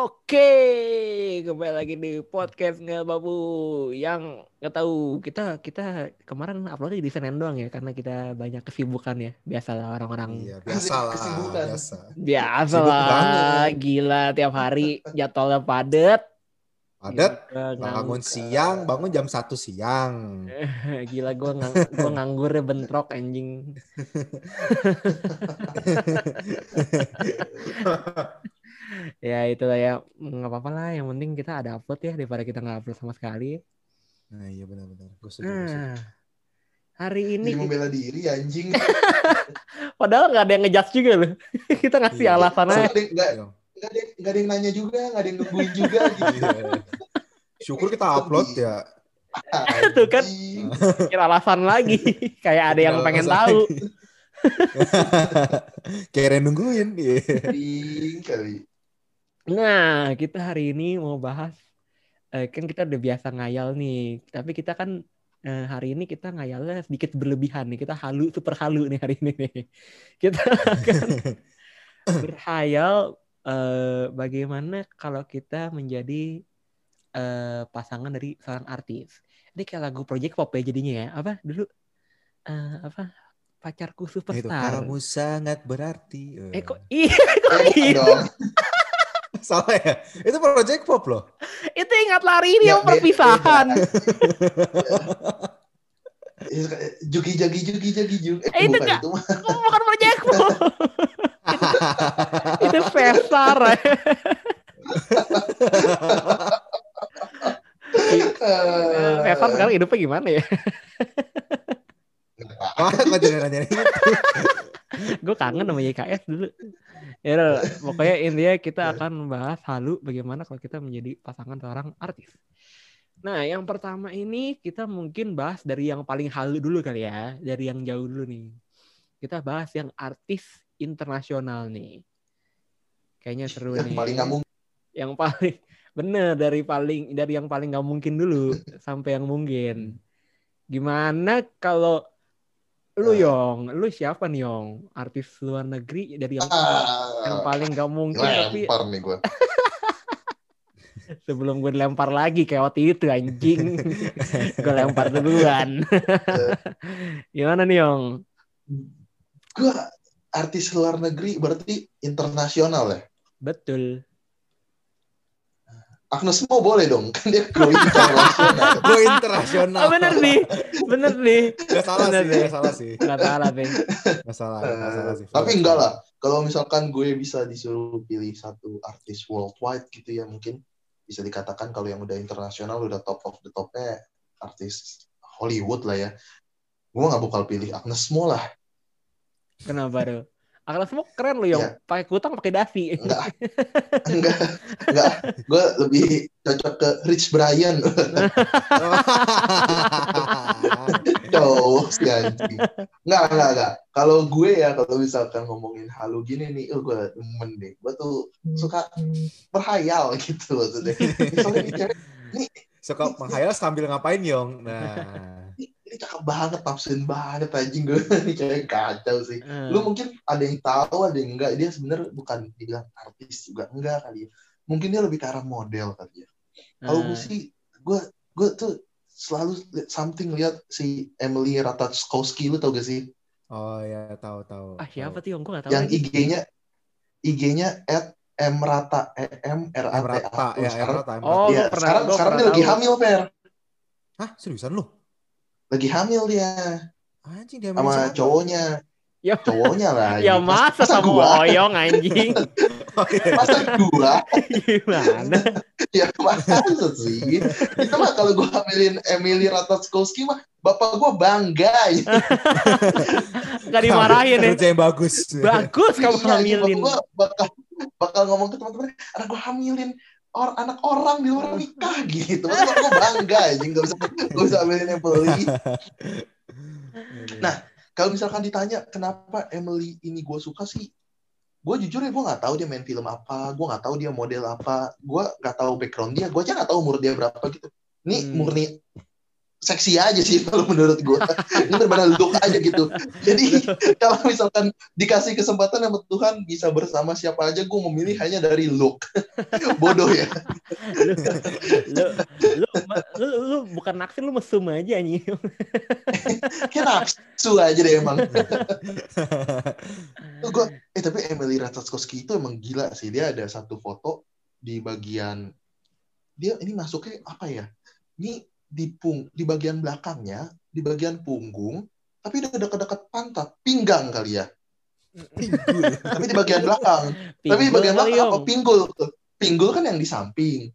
Oke, kembali lagi di podcast nggak babu yang nggak tahu kita kita kemarin uploadnya di Senin doang ya karena kita banyak kesibukan ya biasalah orang-orang Iya, biasa lah, Kesibukan. biasa. biasa Sibuk lah banget. gila tiap hari jadwalnya padet Gila, bangun siang, bangun jam 1 siang. gila gue ngang, gua nganggur ya bentrok anjing ya itulah ya nggak apa-apa lah yang penting kita ada upload ya daripada kita nggak upload sama sekali Nah, iya benar-benar. Gue setuju. setuju. nah hari ini Ini membela diri anjing. Padahal nggak ada yang ngejudge juga loh. Kita ngasih Iya. alasan aja. nggak, Iya. nggak ada, nggak ada yang nanya juga, nggak ada yang nungguin juga gitu. Iya. Syukur kita upload ya. Tuh kan. Kira alasan lagi. Kayak ada yang pengen tahu. Kayak nungguin. Iya. Kali. Nah, kita hari ini mau bahas. eh, kan kita udah biasa ngayal nih. Tapi kita kan eh, hari ini kita ngayalnya sedikit berlebihan nih. Kita halu, super halu nih hari ini nih. Kita akan berhayal eh, bagaimana kalau kita menjadi eh, pasangan dari seorang artis. Ini kayak lagu Project Pop ya jadinya ya. Apa dulu? Eh, apa? Pacarku Itu superstar. kamu sangat berarti. Eh kok iya kok Eh, dong. Salah ya? Itu project pop loh. Itu ingat lari ini Ya, yang perpisahan. Jugi jagi jugi jagi jugi. Eh, itu bukan nggak. itu mah. Bukan Project Pop? itu Cesar. Eh, Cesar sekarang hidupnya gimana ya? Wah, kok jadi nanya itu? Gue kangen sama YKS dulu. Ya pokoknya intinya kita akan membahas halu bagaimana kalau kita menjadi pasangan seorang artis. Nah, yang pertama ini kita mungkin bahas dari yang paling halu dulu kali ya, dari yang jauh dulu nih. Kita bahas yang artis internasional nih. Kayaknya seru Yang nih. paling nggak mungkin. Yang paling bener dari paling dari yang paling nggak mungkin dulu sampai yang mungkin. Gimana kalau lu Eh. Yong, lu siapa nih Yong? Artis luar negeri dari yang yang Ah, paling gak mungkin tapi lempar nih gue. sebelum gue lempar lagi kayak waktu itu anjing gue lempar duluan gimana nih Yong Gue artis luar negeri berarti internasional ya. betul Agnes Mo boleh dong, kan dia go internasional. Gue internasional. oh bener nih bener nih Gak salah Bener sih, gak salah sih. nggak salah deh Gak salah, gak salah sih. Eh, Tapi enggak lah, kalau misalkan gue bisa disuruh pilih satu artis worldwide gitu ya mungkin bisa dikatakan kalau yang udah internasional udah top of the topnya artis Hollywood lah ya. Gue nggak bakal pilih Agnes Mo lah. kenapa tuh Akal semua keren lu Yong Iya. pakai kutang pakai dasi Enggak, enggak, enggak. Gue lebih cocok ke Rich Brian. Jauh sih anjing. Enggak, enggak, enggak. Kalau gue ya, kalau misalkan ngomongin halu gini nih, oh, gue demen deh. Gue tuh suka berhayal gitu maksudnya. Misalnya nih cewek, Suka menghayal sambil ngapain, Yong? Nah. Cakep banget, nafsuin banget anjing gue. Ini cewek kacau sih. Eh, Lu mungkin ada yang tahu, ada yang enggak. Dia sebenarnya bukan dibilang artis juga enggak kali ya. Mungkin dia lebih ke arah model kali ya. Kalau gue eh, sih, gue gue tuh selalu something lihat si Emily Ratajkowski, lu tau gak sih? Oh ya, tahu tahu. ah siapa tahu. tuh Yong gue gak tahu yang IG-nya IG-nya at mrata e m r a M t rata, a ya, M sekarang rata, M Oh, rata. ya, pernah- sekarang sekarang dia lagi hamil per Hah, seriusan lu? Lagi hamil dia. Anjing dia sama cowoknya. Ya. cowoknya lah ya masa sama gua? Oyong anjing? Oh, iya. masa gua? Gimana? Ya masa sih. Itu mah kalau gua hamilin Emily Ratajkowski mah bapak gua bangga ya. Gak dimarahin ya. Kerja yang bagus. bagus kamu Iya, hamilin bapak gua bakal bakal ngomong ke teman-teman anak gua hamilin or, anak orang di luar nikah gitu. Bapak gua bangga aja nggak bisa nggak bisa hamilin Emily. Nah, kalau misalkan ditanya kenapa Emily ini gue suka sih, gue jujur ya gue nggak tahu dia main film apa, gue nggak tahu dia model apa, gue nggak tahu background dia, gue aja nggak tahu umur dia berapa gitu. Ini Hmm. murni seksi aja sih kalau menurut gue. Ini benar-benar look aja gitu. Jadi kalau misalkan dikasih kesempatan sama Tuhan bisa bersama siapa aja, gue memilih hanya dari look. Bodoh ya. lu, lu, lu, lu, lu bukan naksir lu mesum aja nih. Kayak nafsu aja deh emang. gua, eh tapi Emily Ratajkowski itu emang gila sih. Dia ada satu foto di bagian dia ini masuknya apa ya? Ini di pung di bagian belakangnya, di bagian punggung, tapi udah dekat-dekat pantat, pinggang kali ya. Pinggul. Tapi di bagian belakang. tapi di bagian belakang apa pinggul. Pinggul kan yang di samping.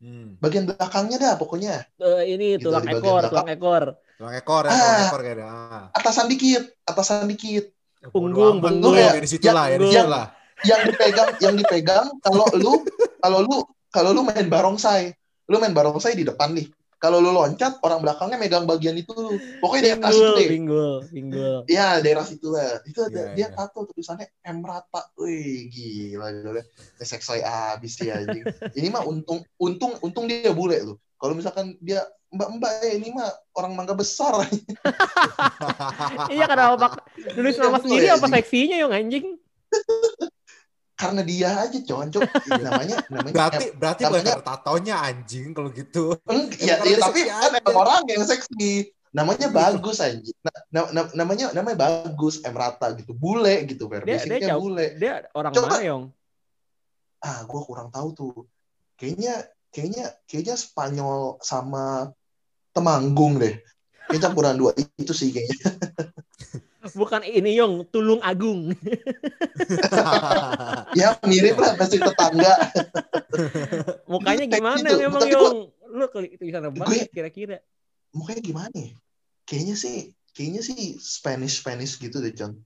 Hmm. Bagian belakangnya dah pokoknya. Eh, ini Gitu, tulang di bagian ekor, belakang. tulang ekor. Tulang ekor ya, Ah. tulang ekor kayaknya. Ah. Atasan dikit, atasan dikit. Punggung, punggung. lu, ya di situ lah, ya di Punggung. situ lah. Yang dipegang, yang dipegang kalau lu kalau lu kalau lu main barongsai, lu main barongsai di depan nih. Kalau lu loncat, orang belakangnya megang bagian itu lu. Pokoknya di atas itu Pinggul, deh. pinggul, pinggul. Iya, daerah situ lah. Itu ada Iya, dia iya. tato tulisannya M rata. Wih, gila gila. Seksoy abis ya anjing. Ini mah untung untung untung dia bule loh. Kalau misalkan dia Mbak-mbak ya ini mah orang mangga besar. Iya kenapa pak nulis nama sendiri ya, apa seksinya yang anjing? Karena dia aja concok. namanya namanya berarti berarti bukan namanya- karena tatonya anjing kalau gitu. Eng, ya, ya, dia tapi kan orang yang seksi. Namanya bagus anjing. Na- na- na- namanya namanya bagus, M rata gitu. Bule gitu, Fer. Dia dia Basicnya jauh, bule. dia orang Coba. mana yong? ah gue kurang tahu tuh kayaknya kayaknya kayaknya Spanyol sama Temanggung deh kayak campuran dua itu sih kayaknya Bukan ini yong, Tulung Agung. ya mirip lah pasti tetangga Mukanya Kayak gimana gitu. memang Tapi yong? Lu sana Gue- banget kira-kira. mukanya gimana ya kayaknya sih kayaknya sih Spanish Spanish gitu deh John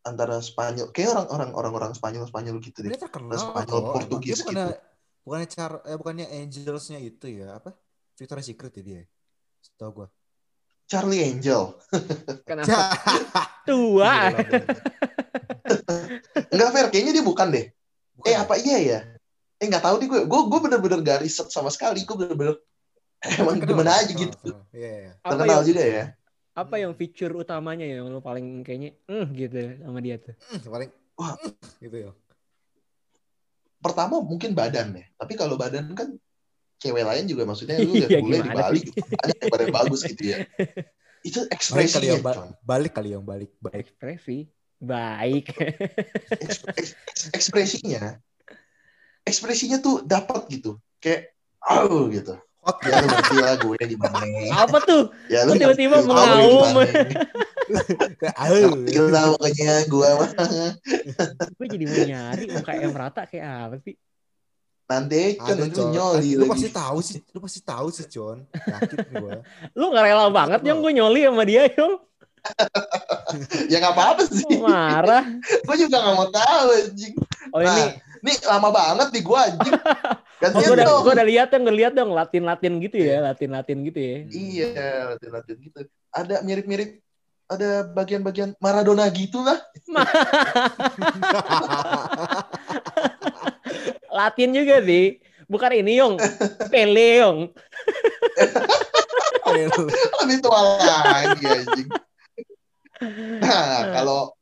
antara Spanyol kayak orang-orang orang-orang Spanyol Spanyol gitu deh Dia terkenal Spanyol, kok. Portugis bukannya, gitu. bukannya car eh, bukannya Angelsnya itu ya apa? Victoria's Secret ya dia. Tahu gua. Charlie Angel Kenapa tua? enggak fair kayaknya dia bukan deh Bukan eh ya? apa iya ya eh nggak tahu deh gue gue gue bener-bener gak riset sama sekali gue bener-bener emang demen aja gitu terkenal. Iya, iya. Apa terkenal yang, juga ya apa yang fitur utamanya yang lu paling kayaknya hmm, gitu sama dia tuh? Hmm, paling Wah. gitu ya. pertama mungkin badan ya tapi kalau badan kan cewek lain juga maksudnya lu lihat Iya, bule di Bali banyak yang badan bagus gitu ya itu Balik kali yang ba- Con. balik kali yang balik baik. Ekspresi baik. Eks- eks- eks- ekspresinya ekspresinya tuh dapat gitu kayak oh gitu Hot ya lu ngerti lah gue gimana apa tuh? ya Lu tiba-tiba mengaum. gimana. Kayak, "Au." Ngerti lah pokoknya gue mah Gue jadi mau nyari muka yang rata kayak apa sih? Nanti kan Con. nyoli Lu lagi pasti tahu sih, lu pasti tahu sih, Con. Yakin gua. Lu gak rela banget yang gue nyoli sama dia yong. ya nggak apa-apa sih Marah. gue juga nggak mau tahu anjing Oh ini, Nah, Nih lama banget di gue anjing oh, gantian gue udah, gua udah lihat dong, gue lihat dong Latin-Latin gitu ya, Latin-Latin gitu ya. Iya, latihan-latihan gitu. Ada mirip-mirip ada bagian-bagian Maradona gitu lah. Latin juga sih. Bukan ini Yong, Pele Yong. Lebih tua lagi anjing. Nah, kalau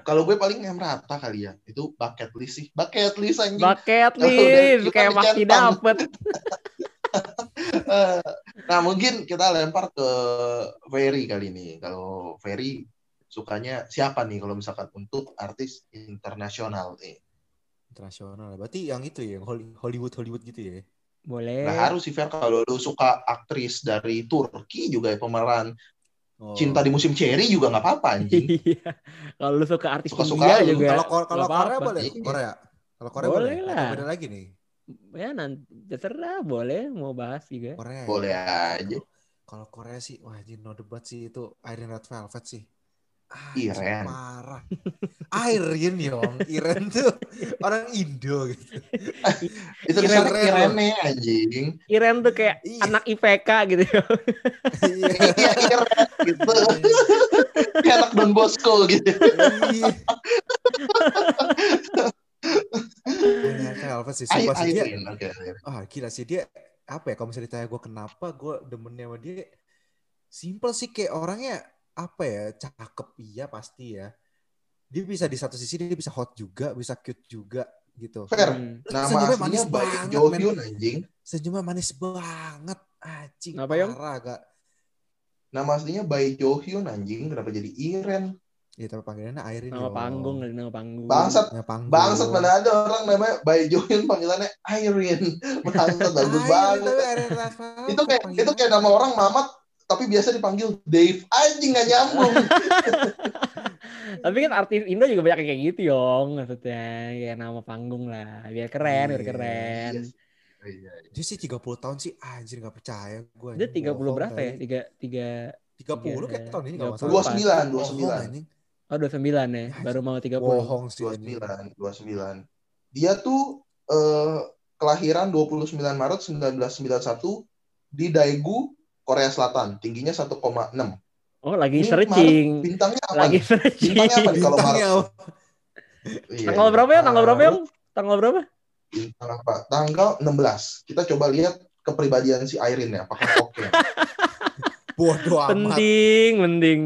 kalau gue paling yang rata kali ya. Itu bucket list sih. Bucket list anjing. Bucket list, kayak dicentang. dapet. Nah, mungkin kita lempar ke Ferry kali ini. Kalau Ferry sukanya siapa nih kalau misalkan untuk artis internasional nih? Internasional. Berarti yang itu ya, yang Hollywood Hollywood gitu ya. Boleh. Nah, harus sih Fer kalau lu suka aktris dari Turki juga ya pemeran Oh. Cinta di musim cherry juga nggak apa-apa anjing. Iya. Kalau lu suka artis Suka-suka India lu. juga. Kalau kalau Korea boleh, Iya. Korea. Kalau Korea Boleh boleh. lah. Beda lagi nih. Ya nanti terserah boleh mau bahas juga. Korea. Boleh ya. aja. Kalau Korea sih, wah ini no debat sih itu Iron Red Velvet sih. Ah, Iren. Parah. Iren yong. Iren tuh orang Indo gitu. Itu Iren- Iren Irene anjing. Iren tuh kayak Iya. anak IPK gitu. Iya. Iya Iren gitu. Kayak anak Don Bosco gitu. Iya. Velvet sih. Sumpah sih dia. Oke. oke. Ah gila sih dia apa ya kalau misalnya ditanya gue kenapa gue demennya sama dia simple sih kayak orangnya apa ya cakep iya pasti ya dia bisa di satu sisi dia bisa hot juga bisa cute juga gitu Fair. Hmm. Nama Senyumnya aslinya manis banget. Hyun anjing. senyumnya manis banget anjing Kenapa, Yong? parah gak Nama aslinya Bae Jo Hyun anjing. Kenapa jadi Iren? ya tapi panggilannya Airin Nama panggung nama panggung. Bangsat. Ya, panggung. Bangsat mana ada orang namanya Bae Jo Hyun panggilannya Irene. Bangsat bagus Airin, banget. Airin Itu kayak itu kayak nama orang Mamat tapi biasa dipanggil Dave anjing gak nyambung. Tapi kan artis Indo juga banyak yang kayak gitu, Yong. Maksudnya kayak nama panggung lah, biar keren, biar Iya, keren. Iya. Iya. dia sih 30 tahun sih anjir gak percaya gue Dia 30 berapa ya? Tiga, tiga, 30 kayak tahun ini gak 30. masalah 29, Bohong, 29. anjing. oh 29 ya, baru mau 30. bohong sih anjing. 29, 29. Dia tuh eh, kelahiran 29 Maret 1991 di Daegu, Korea Selatan. Tingginya 1,6. Oh, lagi Ini searching. Bintangnya apa? Lagi nih? searching. Bintangnya apa nih kalau Maret? Iya, Tanggal iya. berapa ya? Tanggal berapa, Ah, Yong? Tanggal berapa? Bintang apa? Tanggal 16. Kita coba lihat kepribadian si Irene ya. Apakah oke? Bodoh amat. Penting, penting.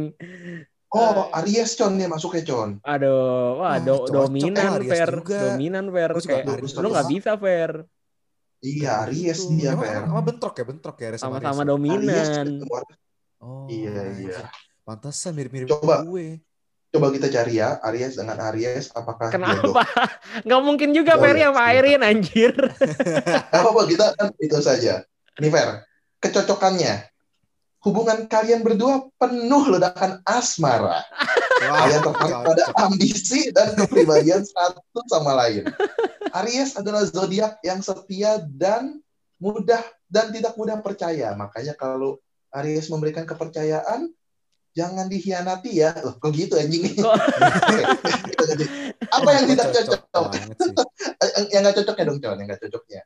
Oh, Aries Con dia masuknya Con. Aduh, wah Ah, do- cocok dominan Aries fair, dominan fair lu nggak bisa fair, Iya, Aries Gitu. dia, emang- emang bentrok ya, bentrok ya Aries sama sama-sama Aries. Aries dominan. ketemu Oh, Iya, iya. Pantesan mirip-mirip Coba. gue. Coba kita cari ya, Aries dengan Aries apakah? Kenapa? Nggak mungkin juga Ferry sama. Airin anjir. Apa-apa, kita kan itu saja. Nih Fer, kecocokannya. Hubungan kalian berdua penuh ledakan asmara. Wah, Kalian tertarik pada ambisi dan kepribadian satu sama lain. Aries adalah zodiak yang setia dan mudah dan tidak mudah percaya. Makanya kalau Aries memberikan kepercayaan, jangan dikhianati ya. Loh, kok gitu anjing? Apa yang tidak Cocok yang nggak cocoknya dong, Con, yang nggak cocoknya.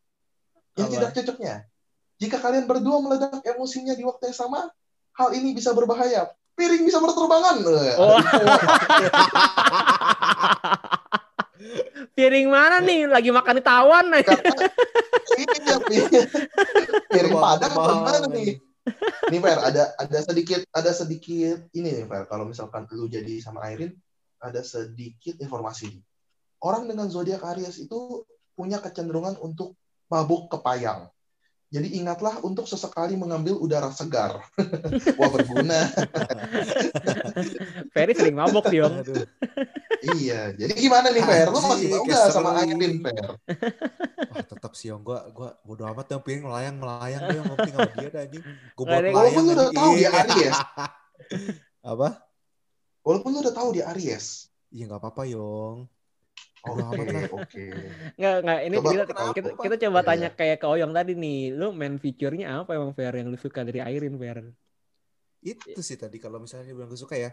Yang Apa? tidak cocoknya. Jika kalian berdua meledak emosinya di waktu yang sama, hal ini bisa berbahaya. Piring bisa berterbangan. Oh. Piring mana nih? Lagi makan di tawan. Iya, piring, padang gimana nih? Nih Fer, ada ada sedikit ada sedikit ini nih Fer, kalau misalkan lu jadi sama Airin, ada sedikit informasi nih. Orang dengan zodiak Aries itu punya kecenderungan untuk mabuk kepayang. Jadi ingatlah untuk sesekali mengambil udara segar. Wah berguna. Ferry sering mabok dia. Iya. Jadi gimana nih Fer? Lu masih mau nggak sama. Airin Fer? Wah, tetap sih yang gua gua bodo amat yang piring melayang melayang dia yang penting sama dia dah anjing. Gua Nggak buat ada- Walaupun lu melayang udah tahu dia Iya. Aries. Apa? Walaupun lu udah tahu dia Aries. Iya nggak apa-apa Yong. Oke, lah. oke. Nggak, nggak. Ini Coba kita, kenapa, kita, Pak? kita coba Iya, tanya kayak ke Oyong tadi nih. Lu main feature-nya apa emang Fer yang lu suka dari Airin Fer? Itu sih tadi kalau misalnya dia bilang gue suka ya.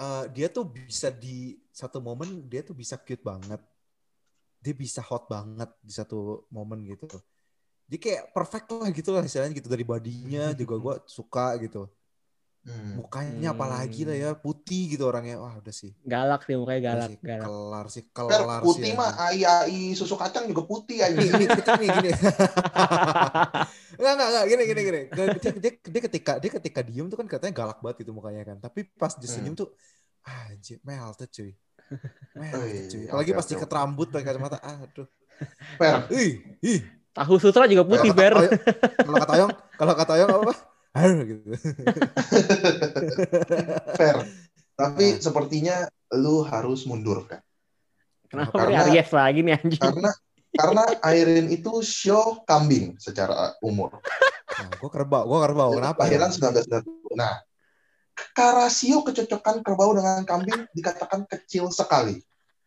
Eh, dia tuh bisa di satu momen dia tuh bisa cute banget. Dia bisa hot banget di satu momen gitu. Dia kayak perfect lah gitu lah istilahnya gitu dari bodinya juga gua suka gitu. Hmm. Mukanya Hmm. apalagi lah ya putih gitu orangnya. Wah udah sih. Galak sih mukanya galak, sih, galak. kelar sih kelar putih sih. mah anjing. ai ai susu kacang juga putih Nih, anjing. ini kita nih gini. Enggak, enggak, enggak, gini, gini, gini. Dia, dia, dia ketika dia ketika diem tuh kan katanya galak banget gitu mukanya kan. Tapi pas dia senyum tuh ah, anjir, melted cuy. Melted cuy. Wih, Apalagi pas diket rambut pakai kacamata. Aduh. Fer, Ih, ih. Tahu sutra juga putih kata- Kalau kata Oyong, kalau kata Oyong apa? Har gitu. Fer. Tapi Nah. sepertinya lu harus mundur, Fer. Kenapa Karena- Aries lagi nih anjing? Karena karena Airin itu show kambing secara umur. Nah, gua kerbau, gua kerbau. Kenapa? Kelahiran ya? 1990. Nah, rasio kecocokan kerbau dengan kambing dikatakan kecil sekali.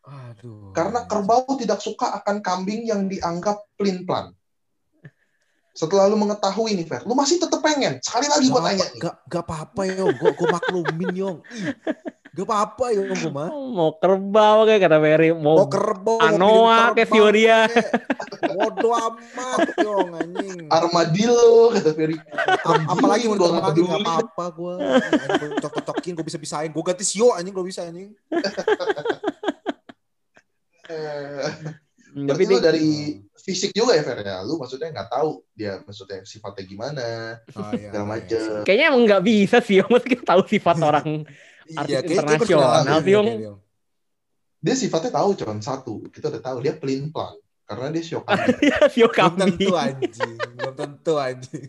Aduh. Karena kerbau tidak suka akan kambing yang dianggap plin-plan. Setelah lu mengetahui nih, Fer, lu masih tetap pengen. Sekali lagi Gak tanya nih. Gak, gak apa-apa Yong, gua, gua maklumin Yong. Ih, Gak apa-apa Yong, gua mah. Mau kerbau kayak kata Ferry, mau, Mau kerbau, Anoa, kayak Fioria. Bodo amat Yong anjing. Armadillo, kata Ferry. Apalagi mau diterbangin peduli. gak apa-apa gue gue cocok-cocokin gue bisa bisain gue ganti sio anjing gue bisa anjing Eh, Hmm, Tapi lu dari fisik juga ya Fer ya? Lu maksudnya nggak tahu dia maksudnya sifatnya gimana Oh, iya, segala iya, macem. iya. kayaknya emang nggak bisa sih. Masa kita tahu sifat orang. Iya, Artis kayak internasional, sih, kayak dia. Sifatnya tahu con satu. Kita udah tahu dia pelin pelan karena dia. Sio Belum kambing. tentu anjing, belum tentu anjing.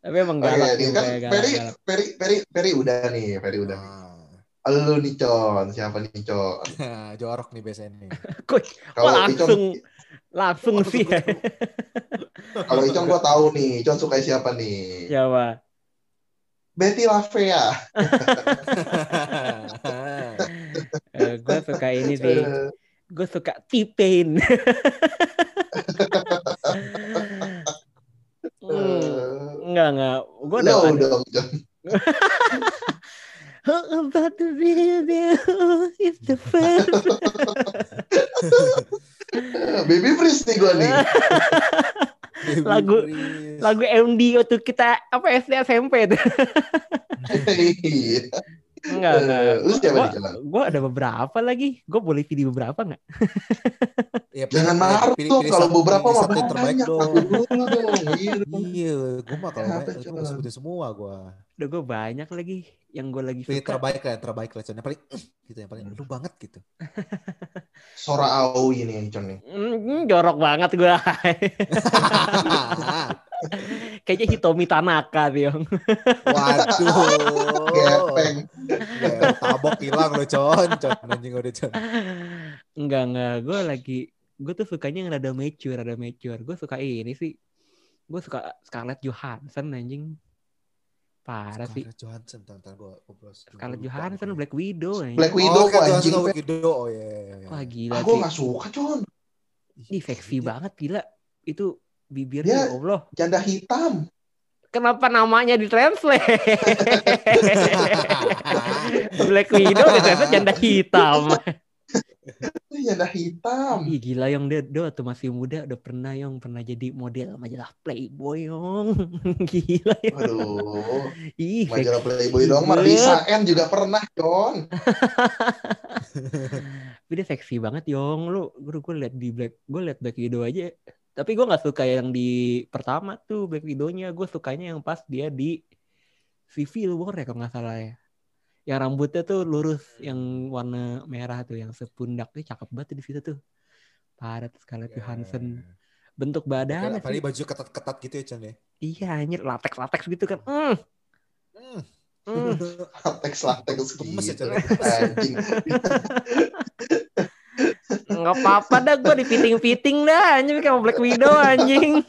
Tapi emang Oke, galak tuh, kan Peri. Peri, Peri, Peri udah nih, Peri udah. nih. Lu nih con, siapa nih con? Jorok nih biasanya nih. Kalau langsung Icon, langsung sih ya. kalau Icon gua tahu nih, Icon suka siapa nih? Siapa? Betty Lavea. Eh, gue suka ini sih. Gue suka T-Pain. Hmm, enggak, enggak. Gue udah dong. How about the video is the first. Baby Freeze nih gua nih. Lagu- Please. Lagu MD waktu kita apa SD SMP tuh. Iya. Enggak, enggak. Eh, Lu siapa Gua, nih, Con? gua ada beberapa lagi. Gue boleh pilih beberapa nggak? Ya, Jangan pilih- marah pilih- tuh kalau satu- beberapa pilih mah satu terbaik dong. Iya. Iya, gue mah kalau gue sebutin semua gue. Udah gue banyak lagi yang gue lagi suka. terbaik lah, terbaik lah. Con. Yang paling, "Eh," gitu, yang paling lu banget gitu. Sora Aoi nih, Con nih. Hmm, jorok banget gue. Kayaknya Hitomi Tanaka sih, Yong. Waduh. Gepeng. Ya, tabok hilang lo, Con. Con, anjing udah, Con. Enggak, enggak. Gue lagi, gue tuh sukanya yang rada mature, rada mature. Gue suka ini sih. Gue suka Scarlett Johansson anjing. Parah sih. Scarlett Johansson, bentar, gue ngobrol. Scarlett Johansson, Black Widow. Black Widow oh, Scarlett. Johansson, Black Widow. Oh, iya, iya, iya. Wah gila Ah, gue sih. gak suka, Con. Ih, seksi banget gila. Itu bibirnya ya Allah. Janda hitam. Kenapa namanya ditranslate? Black Widow ditranslate janda hitam. Janda hitam. Ih gila yang dia, dia waktu masih muda udah pernah yang pernah jadi model majalah Playboy yang gila ya. Aduh. Ih, Majalah Playboy dong. banget. Marisa N juga pernah, Con. Tapi dia seksi banget Yong. Lu gue gue liat di Black gue liat Black Widow aja. Tapi gue nggak suka yang di pertama tuh Black Widow-nya. Gue sukanya yang pas dia di Civil War ya kalau nggak salah ya. Yang rambutnya tuh lurus, yang warna merah tuh, yang sepundak tuh cakep banget di situ tuh. Parah tuh Scarlett Johansson. Bentuk badannya Apalagi baju ketat-ketat gitu ya, Con ya. Iya anjir, latex-latex gitu kan. Mm, Hmm. mm. Latex-latex Gemes ya, gitu. Con. Anjing. Nggak apa-apa dah gue dipiting-piting dah anjing kayak Black Widow anjing.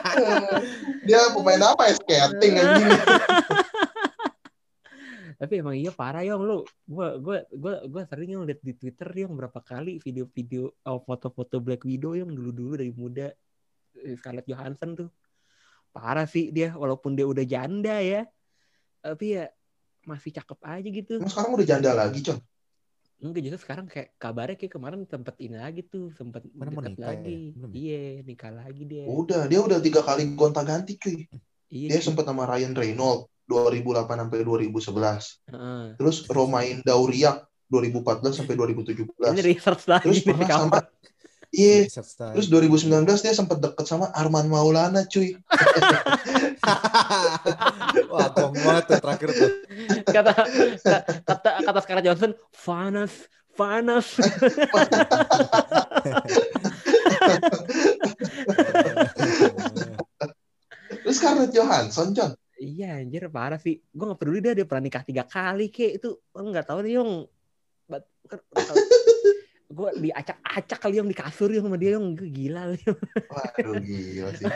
Dia pemain apa ya? Skating anjing. Tapi emang iya parah Yong lu. Gua gua gua gua sering yang liat di Twitter yang berapa kali video-video oh, foto-foto Black Widow yang dulu-dulu dari muda eh, Scarlett Johansson tuh. Parah sih dia walaupun dia udah janda ya. Tapi ya masih cakep aja gitu. Emang sekarang udah janda lagi, Con. Enggak justru sekarang kayak kabarnya kayak kemarin sempet ini lagi tuh, sempet Mana ya? lagi. Ya? Iya, nikah lagi dia. Udah, dia udah tiga kali gonta-ganti, cuy. Iya. Dia cuy. sempat sama Ryan Reynolds 2008 sampai 2011. Heeh. Terus Romain Dauriak 2014 sampai 2017. Ini research lagi Terus pernah sama. Iya, style. terus 2019 dia sempat deket sama Arman Maulana, cuy. Wah, gong banget tuh terakhir tuh. kata kata kata Scarlett Johansson panas panas Terus Scarlett Johansson, Con. Iya anjir parah sih gue gak peduli dia dia pernah nikah tiga kali kek itu gue nggak tahu nih yang gue diacak-acak kali yang di kasur yang sama dia yang gila li. Waduh, gila sih.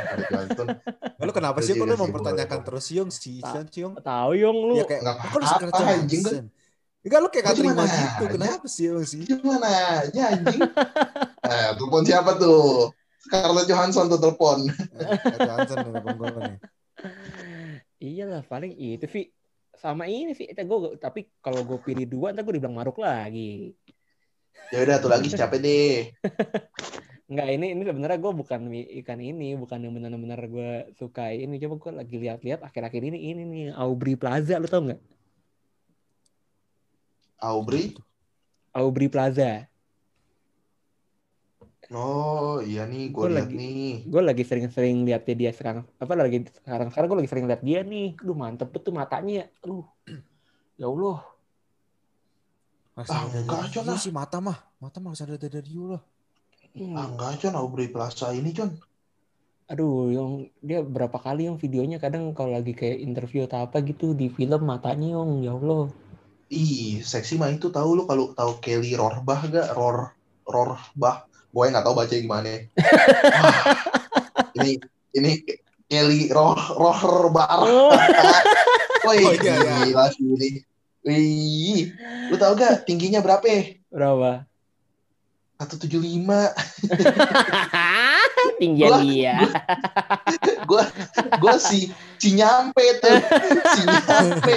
Lalu kenapa sih kok lu mempertanyakan terus Yung si Sean si Yung? tahu yang lu Ya kayak kok lu Johansson? anjing, kan? Enggak lu kayak gak terima gitu. Kenapa sih Yung sih? Gimana aja, anjing? Nah, telepon siapa tuh? Scarlett Johansson tuh telepon. Scarlett Johansson nih telepon gua nih. iyalah paling itu sih sama ini sih gue tapi kalau gue pilih dua ntar gue dibilang maruk lagi. Ya udah tuh lagi siapa nih? Enggak ini ini sebenarnya gue bukan ikan ini bukan yang benar-benar gue suka ini. Coba gue lagi lihat-lihat akhir-akhir ini ini nih Aubrey Plaza lu tau nggak? Aubrey. Aubrey Plaza Oh iya nih, gue lihat lagi- nih. gue lagi sering-sering lihat dia sekarang apa lagi sekarang sekarang gue lagi sering lihat dia nih aduh mantep betul matanya aduh ya allah Harus Ah, ada enggak, Con, ah. sih mata mah. Mata mah harus ada dari you lah. Hmm. Ah enggak, Con. Aubrey Plaza ini, Con. aduh yang dia berapa kali yang videonya kadang kalau lagi kayak interview atau apa gitu di film matanya yang ya allah Ih, seksi mah itu tahu lu kalau tahu Kelly Rohrbach gak? Ror Rohrbach. Gue nggak tahu baca gimana. Wah, ini ini Kelly Roh Rohrbach. oh, Woi, Oh, iya, iya. gila sih ini. Wih, lu tahu gak tingginya berapa? berapa 175. tinggian Gua- dia Gue gue si si nyampe tuh. Si nyampe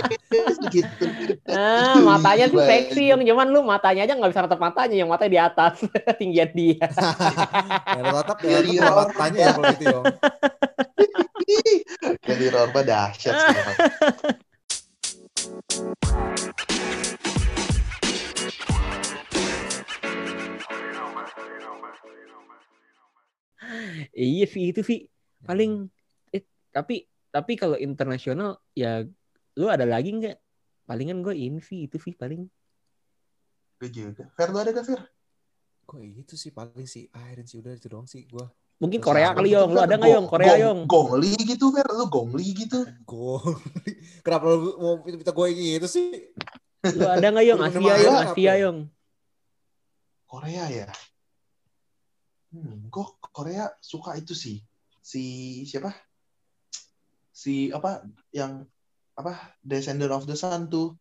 gitu. ah, matanya sih Gila. seksi yang cuman lu matanya aja nggak bisa natap matanya yang matanya di atas tinggian dia Ya tatap ya matanya ya kalau gitu. Kelly Rohrbach dahsyat sih. Emang. iya sih itu sih paling eh, tapi tapi kalau internasional ya lu ada lagi nggak palingan gue ini sih itu sih paling Gue juga. Fer, lu ada gak, Fer? Kok itu sih paling sih Iron sih udah itu doang sih gua. mungkin Terus Korea kali yong lu ada nggak yong Korea gong- yong Gongli gitu, Fer. Lu gongli gitu. Gol. Kenapa lu mau minta gue gitu sih? lu ada nggak yong Asia yong Asia yong Korea ya? Hmm, gue Korea suka itu sih. Si siapa? Si apa yang apa Descendant of the Sun tuh.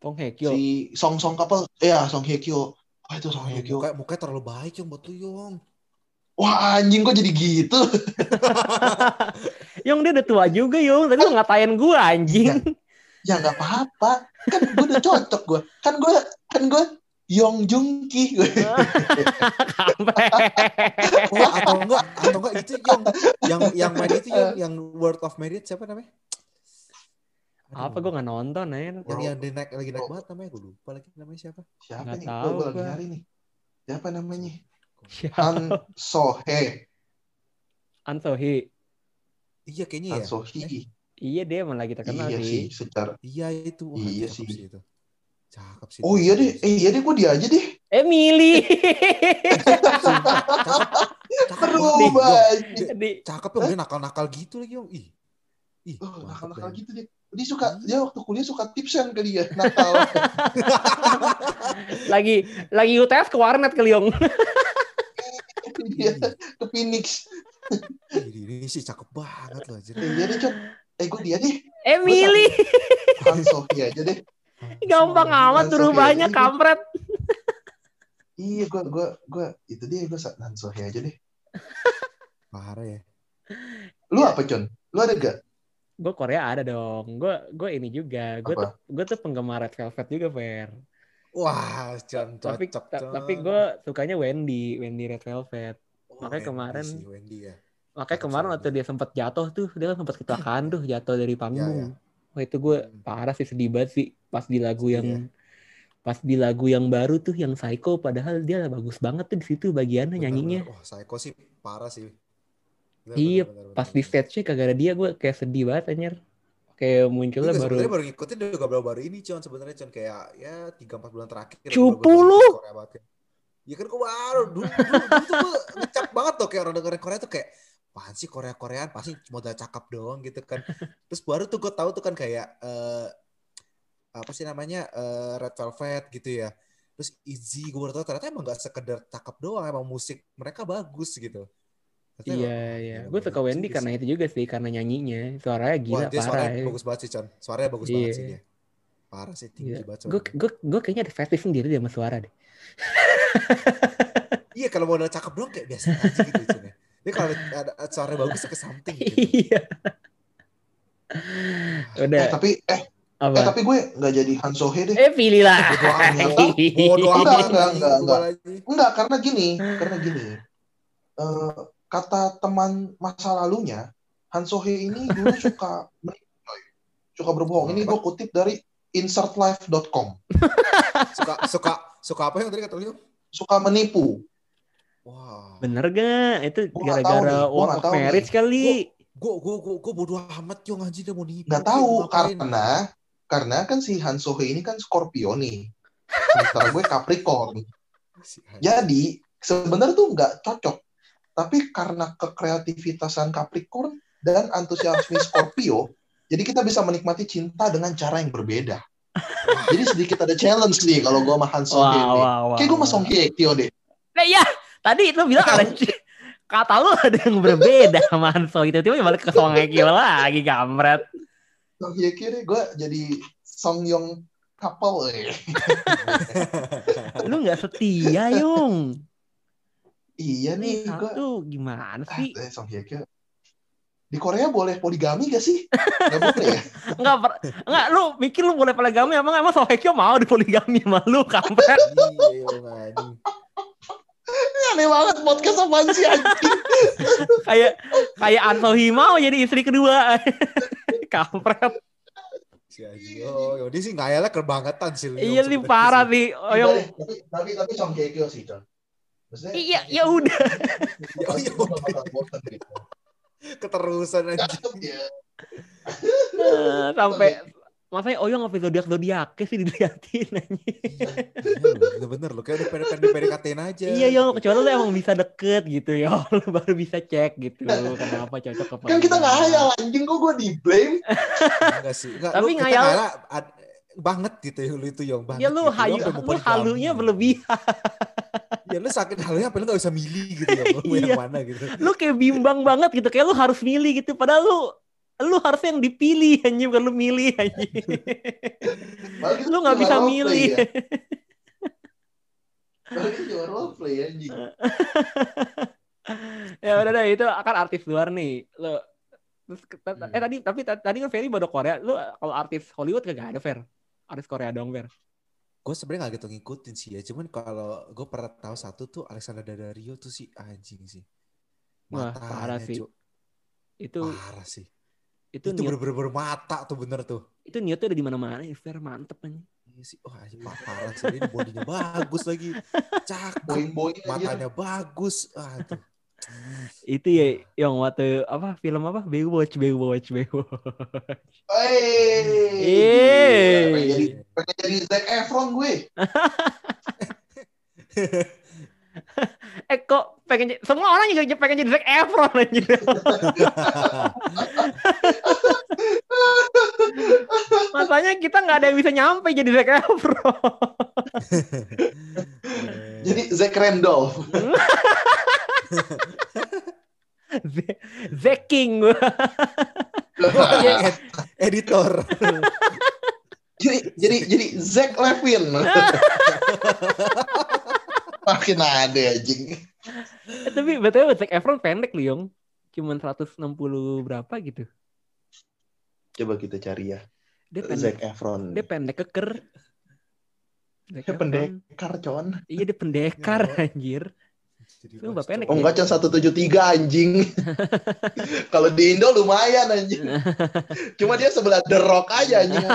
Tong Hye Kyo Si Song Song couple. Iya, Song Hye Kyo. Wah, itu Song Hye Kyo. Muka, mukanya terlalu baik Yong buat lu Yong. Wah, anjing kok jadi gitu. Yong dia udah tua juga Yong tadi lu ngatain gue anjing ya nggak apa-apa. Kan gue udah cocok gue. Kan gue kan gue Yong Jung Ki. Atau enggak atau enggak itu Yong yang yang main itu Yong yang World of Merit siapa namanya? Aduh, apa gue nggak nonton ya yang yang dia naik lagi naik banget namanya gue lupa lagi namanya siapa? Siapa Nggak nih? tahu Gue lagi nyari nih. Siapa namanya? Siapa? Han Sohe. An Sohee. Iya kayaknya Han ya. Sohee. iya dia emang lagi terkenal Iya sih sih, secara Iya itu. Wah, Iya sih. itu. Cakep sih. Oh iya deh, eh iya deh gue dia aja deh. Emily Cakep Aduh, banget, Cakep Yong, dia nakal-nakal gitu lagi Yong. Ih. Ih, Oh, nakal-nakal gitu dia. Dia suka, dia waktu kuliah suka tipsen ke dia, nakal. lagi lagi UTS ke warnet kali Yong dia ke Phoenix. Ini sih cakep banget loh anjir. Eh, iya deh, Cok. Eh, gue dia deh. Emily Han Sohee aja deh. Gampang amat ya. banyak kampret Iya, gue, gue, gue, itu dia, gue Han Sohee aja deh. Parah ya. Lu apa, Con? Lu ada gak? gue Korea ada dong gue gue ini juga gue tuh gue tuh penggemar Red Velvet juga Fer Wah, Con, tapi cocok, ta- tapi gue sukanya Wendy Wendy Red Velvet Oh, makanya Wendy kemarin- sih, Wendy ya. makanya kemarin waktu dia sempat jatuh tuh dia kan sempat kecelakaan tuh jatuh dari panggung Iya, wah itu gue Hmm. parah sih sedih banget sih pas di lagu yang ya. pas di lagu yang baru tuh yang Psycho padahal dia bagus banget tuh di situ bagiannya Bener, nyanyinya bener. Wah, Psycho sih parah sih. Bener, Iya, bener, bener, pas bener, di stage-nya kagak ada dia gue kayak sedih banget anjir kayak munculnya baru sebenarnya baru ngikutin juga baru-baru ini Con sebenarnya Con kayak ya 3 4 bulan terakhir Cupu lu! Ya kan gue baru dulu dulu, dulu tuh gue ngecap banget tuh kayak orang dengerin Korea tuh kayak apaan sih Korea Koreaan pasti modal cakep doang gitu kan. Terus baru tuh gue tahu tuh kan kayak eh apa sih namanya eh, Red Velvet gitu ya. Terus Izzy gue baru tahu ternyata emang gak sekedar cakep doang emang musik mereka bagus gitu. Iya iya, gila, gue suka Wendy karena sih. itu juga sih karena nyanyinya suaranya gila Wah, dia parah suaranya ya. bagus banget sih, Con. Suaranya bagus banget Iya. sih dia. Parah sih, tinggi Iya. banget Gue gue gue kayaknya ada fetish sendiri deh sama suara deh. Iya, kalau modal cakep doang kayak biasa aja gitu Con. ya. Dia kalau ada suaranya bagus ke something gitu. Iya. Udah Eh, tapi, eh, apa? eh, tapi gue nggak jadi Han Sohee deh. Eh pilih lah. Bodo amat. Iya. Bodo Enggak, enggak, enggak, enggak. Enggak, karena gini, karena gini. Eh, kata teman masa lalunya, Han Sohee ini dulu suka suka berbohong. Ini gue kutip dari insertlife.com. Suka suka suka apa yang tadi kata lu? Suka menipu. Wah. Bener gak? Itu gara-gara nggak of Marriage nih. kali. Gue gue gue gue bodoh amat yo anjing dia mau nipu. Nggak dia tahu mau ngapain. karena karena kan si Han ini kan Scorpio nih. Sementara gue Capricorn. Jadi sebenarnya tuh nggak cocok. Tapi karena kekreativitasan Capricorn dan antusiasme Scorpio, jadi kita bisa menikmati cinta dengan cara yang berbeda. Jadi sedikit ada challenge nih kalau gue sama Han wah, wah. Kayak gue sama. Song Hye Kyo deh. Nah iya, tadi itu bilang ada kata lu ada yang berbeda sama Hanso itu tiba balik ke Song Hye Kyo lagi gamret. Song Hye Kyo deh, gue jadi Song Yong couple. Eh. Lu nggak setia, Yung. Iya nih, Nih, gue satu gimana Ah, sih? eh, Song Hye Kyo. Di Korea boleh poligami gak sih? Gak boleh ya? Enggak, per- enggak lu mikir lu boleh poligami emang emang Song Hye Kyo mau dipoligami sama lu kampret. Iya aneh banget podcast apaan sih anjing? kayak kayak Ansohi mau jadi istri kedua. kampret. Si anjing. Oh, yo, dia sih ngayalnya kebangetan sih. Iya nih parah sih. nih. Oh, yang Tapi, tapi, Song Hye Kyo sih. Maksudnya, Iya, ya udah. Ya, ya gitu. Keterusan anjing. Cakep ya. Eh, sampai Masanya Oyong apa zodiak zodiak sih diliatin anjing. Iya, Bener-bener lo kayak udah pengen pengen PDKT-in aja. Iya Yong, kecuali lu emang bisa deket gitu ya, lu baru bisa cek gitu. Kenapa cocok apa Kan kita enggak. nggak hayal anjing kok gue di blame. Enggak sih. Enggak, Tapi ngayal- banget gitu ya lu itu Yong banget. Ya lu gitu. hayu, lu halunya berlebihan. Ya lu sakit halunya apa lu gak bisa milih gitu ya. Lu mau Iya. yang mana gitu. Lu kayak bimbang banget gitu, kayak lu harus milih gitu. Padahal lu lu harusnya yang dipilih anjing bukan lu milih anjing. Lu nggak bisa milih. ya. Malah kita cuma role play anjing. ya udah deh itu akan artis luar nih. Lu terus kita- Hmm. eh tadi tapi tadi kan Ferry baru Korea. Lu kalau artis Hollywood kagak ada Fer. Artis Korea dong Fer. Gue sebenarnya gak gitu ngikutin sih ya. Cuman kalau gue pernah tahu satu tuh Alexander Daddario tuh sih anjing sih. Wah, Matanya, parah sih. Itu Parah sih. Itu Itu, bener-bener mata tuh bener tuh. itu niatnya ada di mana-mana ya Fer mantep anjing. Iya sih, wah anjing parah, sih. Ini bodinya bagus lagi. Cakep. Boing-boing aja. Matanya bagus. Ah, tuh. Itu ya yang waktu apa film apa Baywatch Baywatch Baywatch. Hey, Eh. pengen jadi pengen jadi Zac Efron gue. eh kok pengen semua orang juga pengen jadi Zac Efron anjir. Masanya kita nggak ada yang bisa nyampe jadi Zac Efron. Jadi Zac Randolph. Z- Zac King editor. jadi jadi jadi Zac Levin. Makin ada anjing. Eh, Tapi betul Zac Efron pendek Liong. Cuman 160 berapa gitu. Coba kita cari ya. Dia pendek. Zac Efron. Dia pendek keker. Zac Dia Efron. pendekar, con. Iya dia pendekar Iya. anjir. Jadi Lu nggak pendek Oh ya? enggak, con 173 anjing. Kalau di Indo lumayan anjing. Cuma dia sebelah The Rock aja anjing.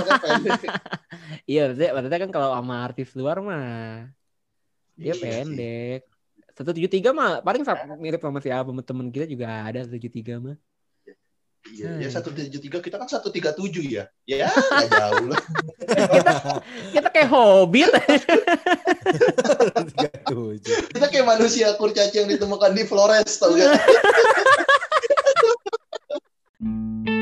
Iya, maksudnya, maksudnya kan kalau sama artis luar mah dia Iya pendek. 173 mah paling sama- mirip sama siapa temen kita juga ada 173 mah. Iya, ya 173 kita kan 137 ya. Ya, nggak jauh lah. Kita kayak hobbit. Tiga tujuh. Kita kayak manusia kurcaci yang ditemukan di Flores tau gak?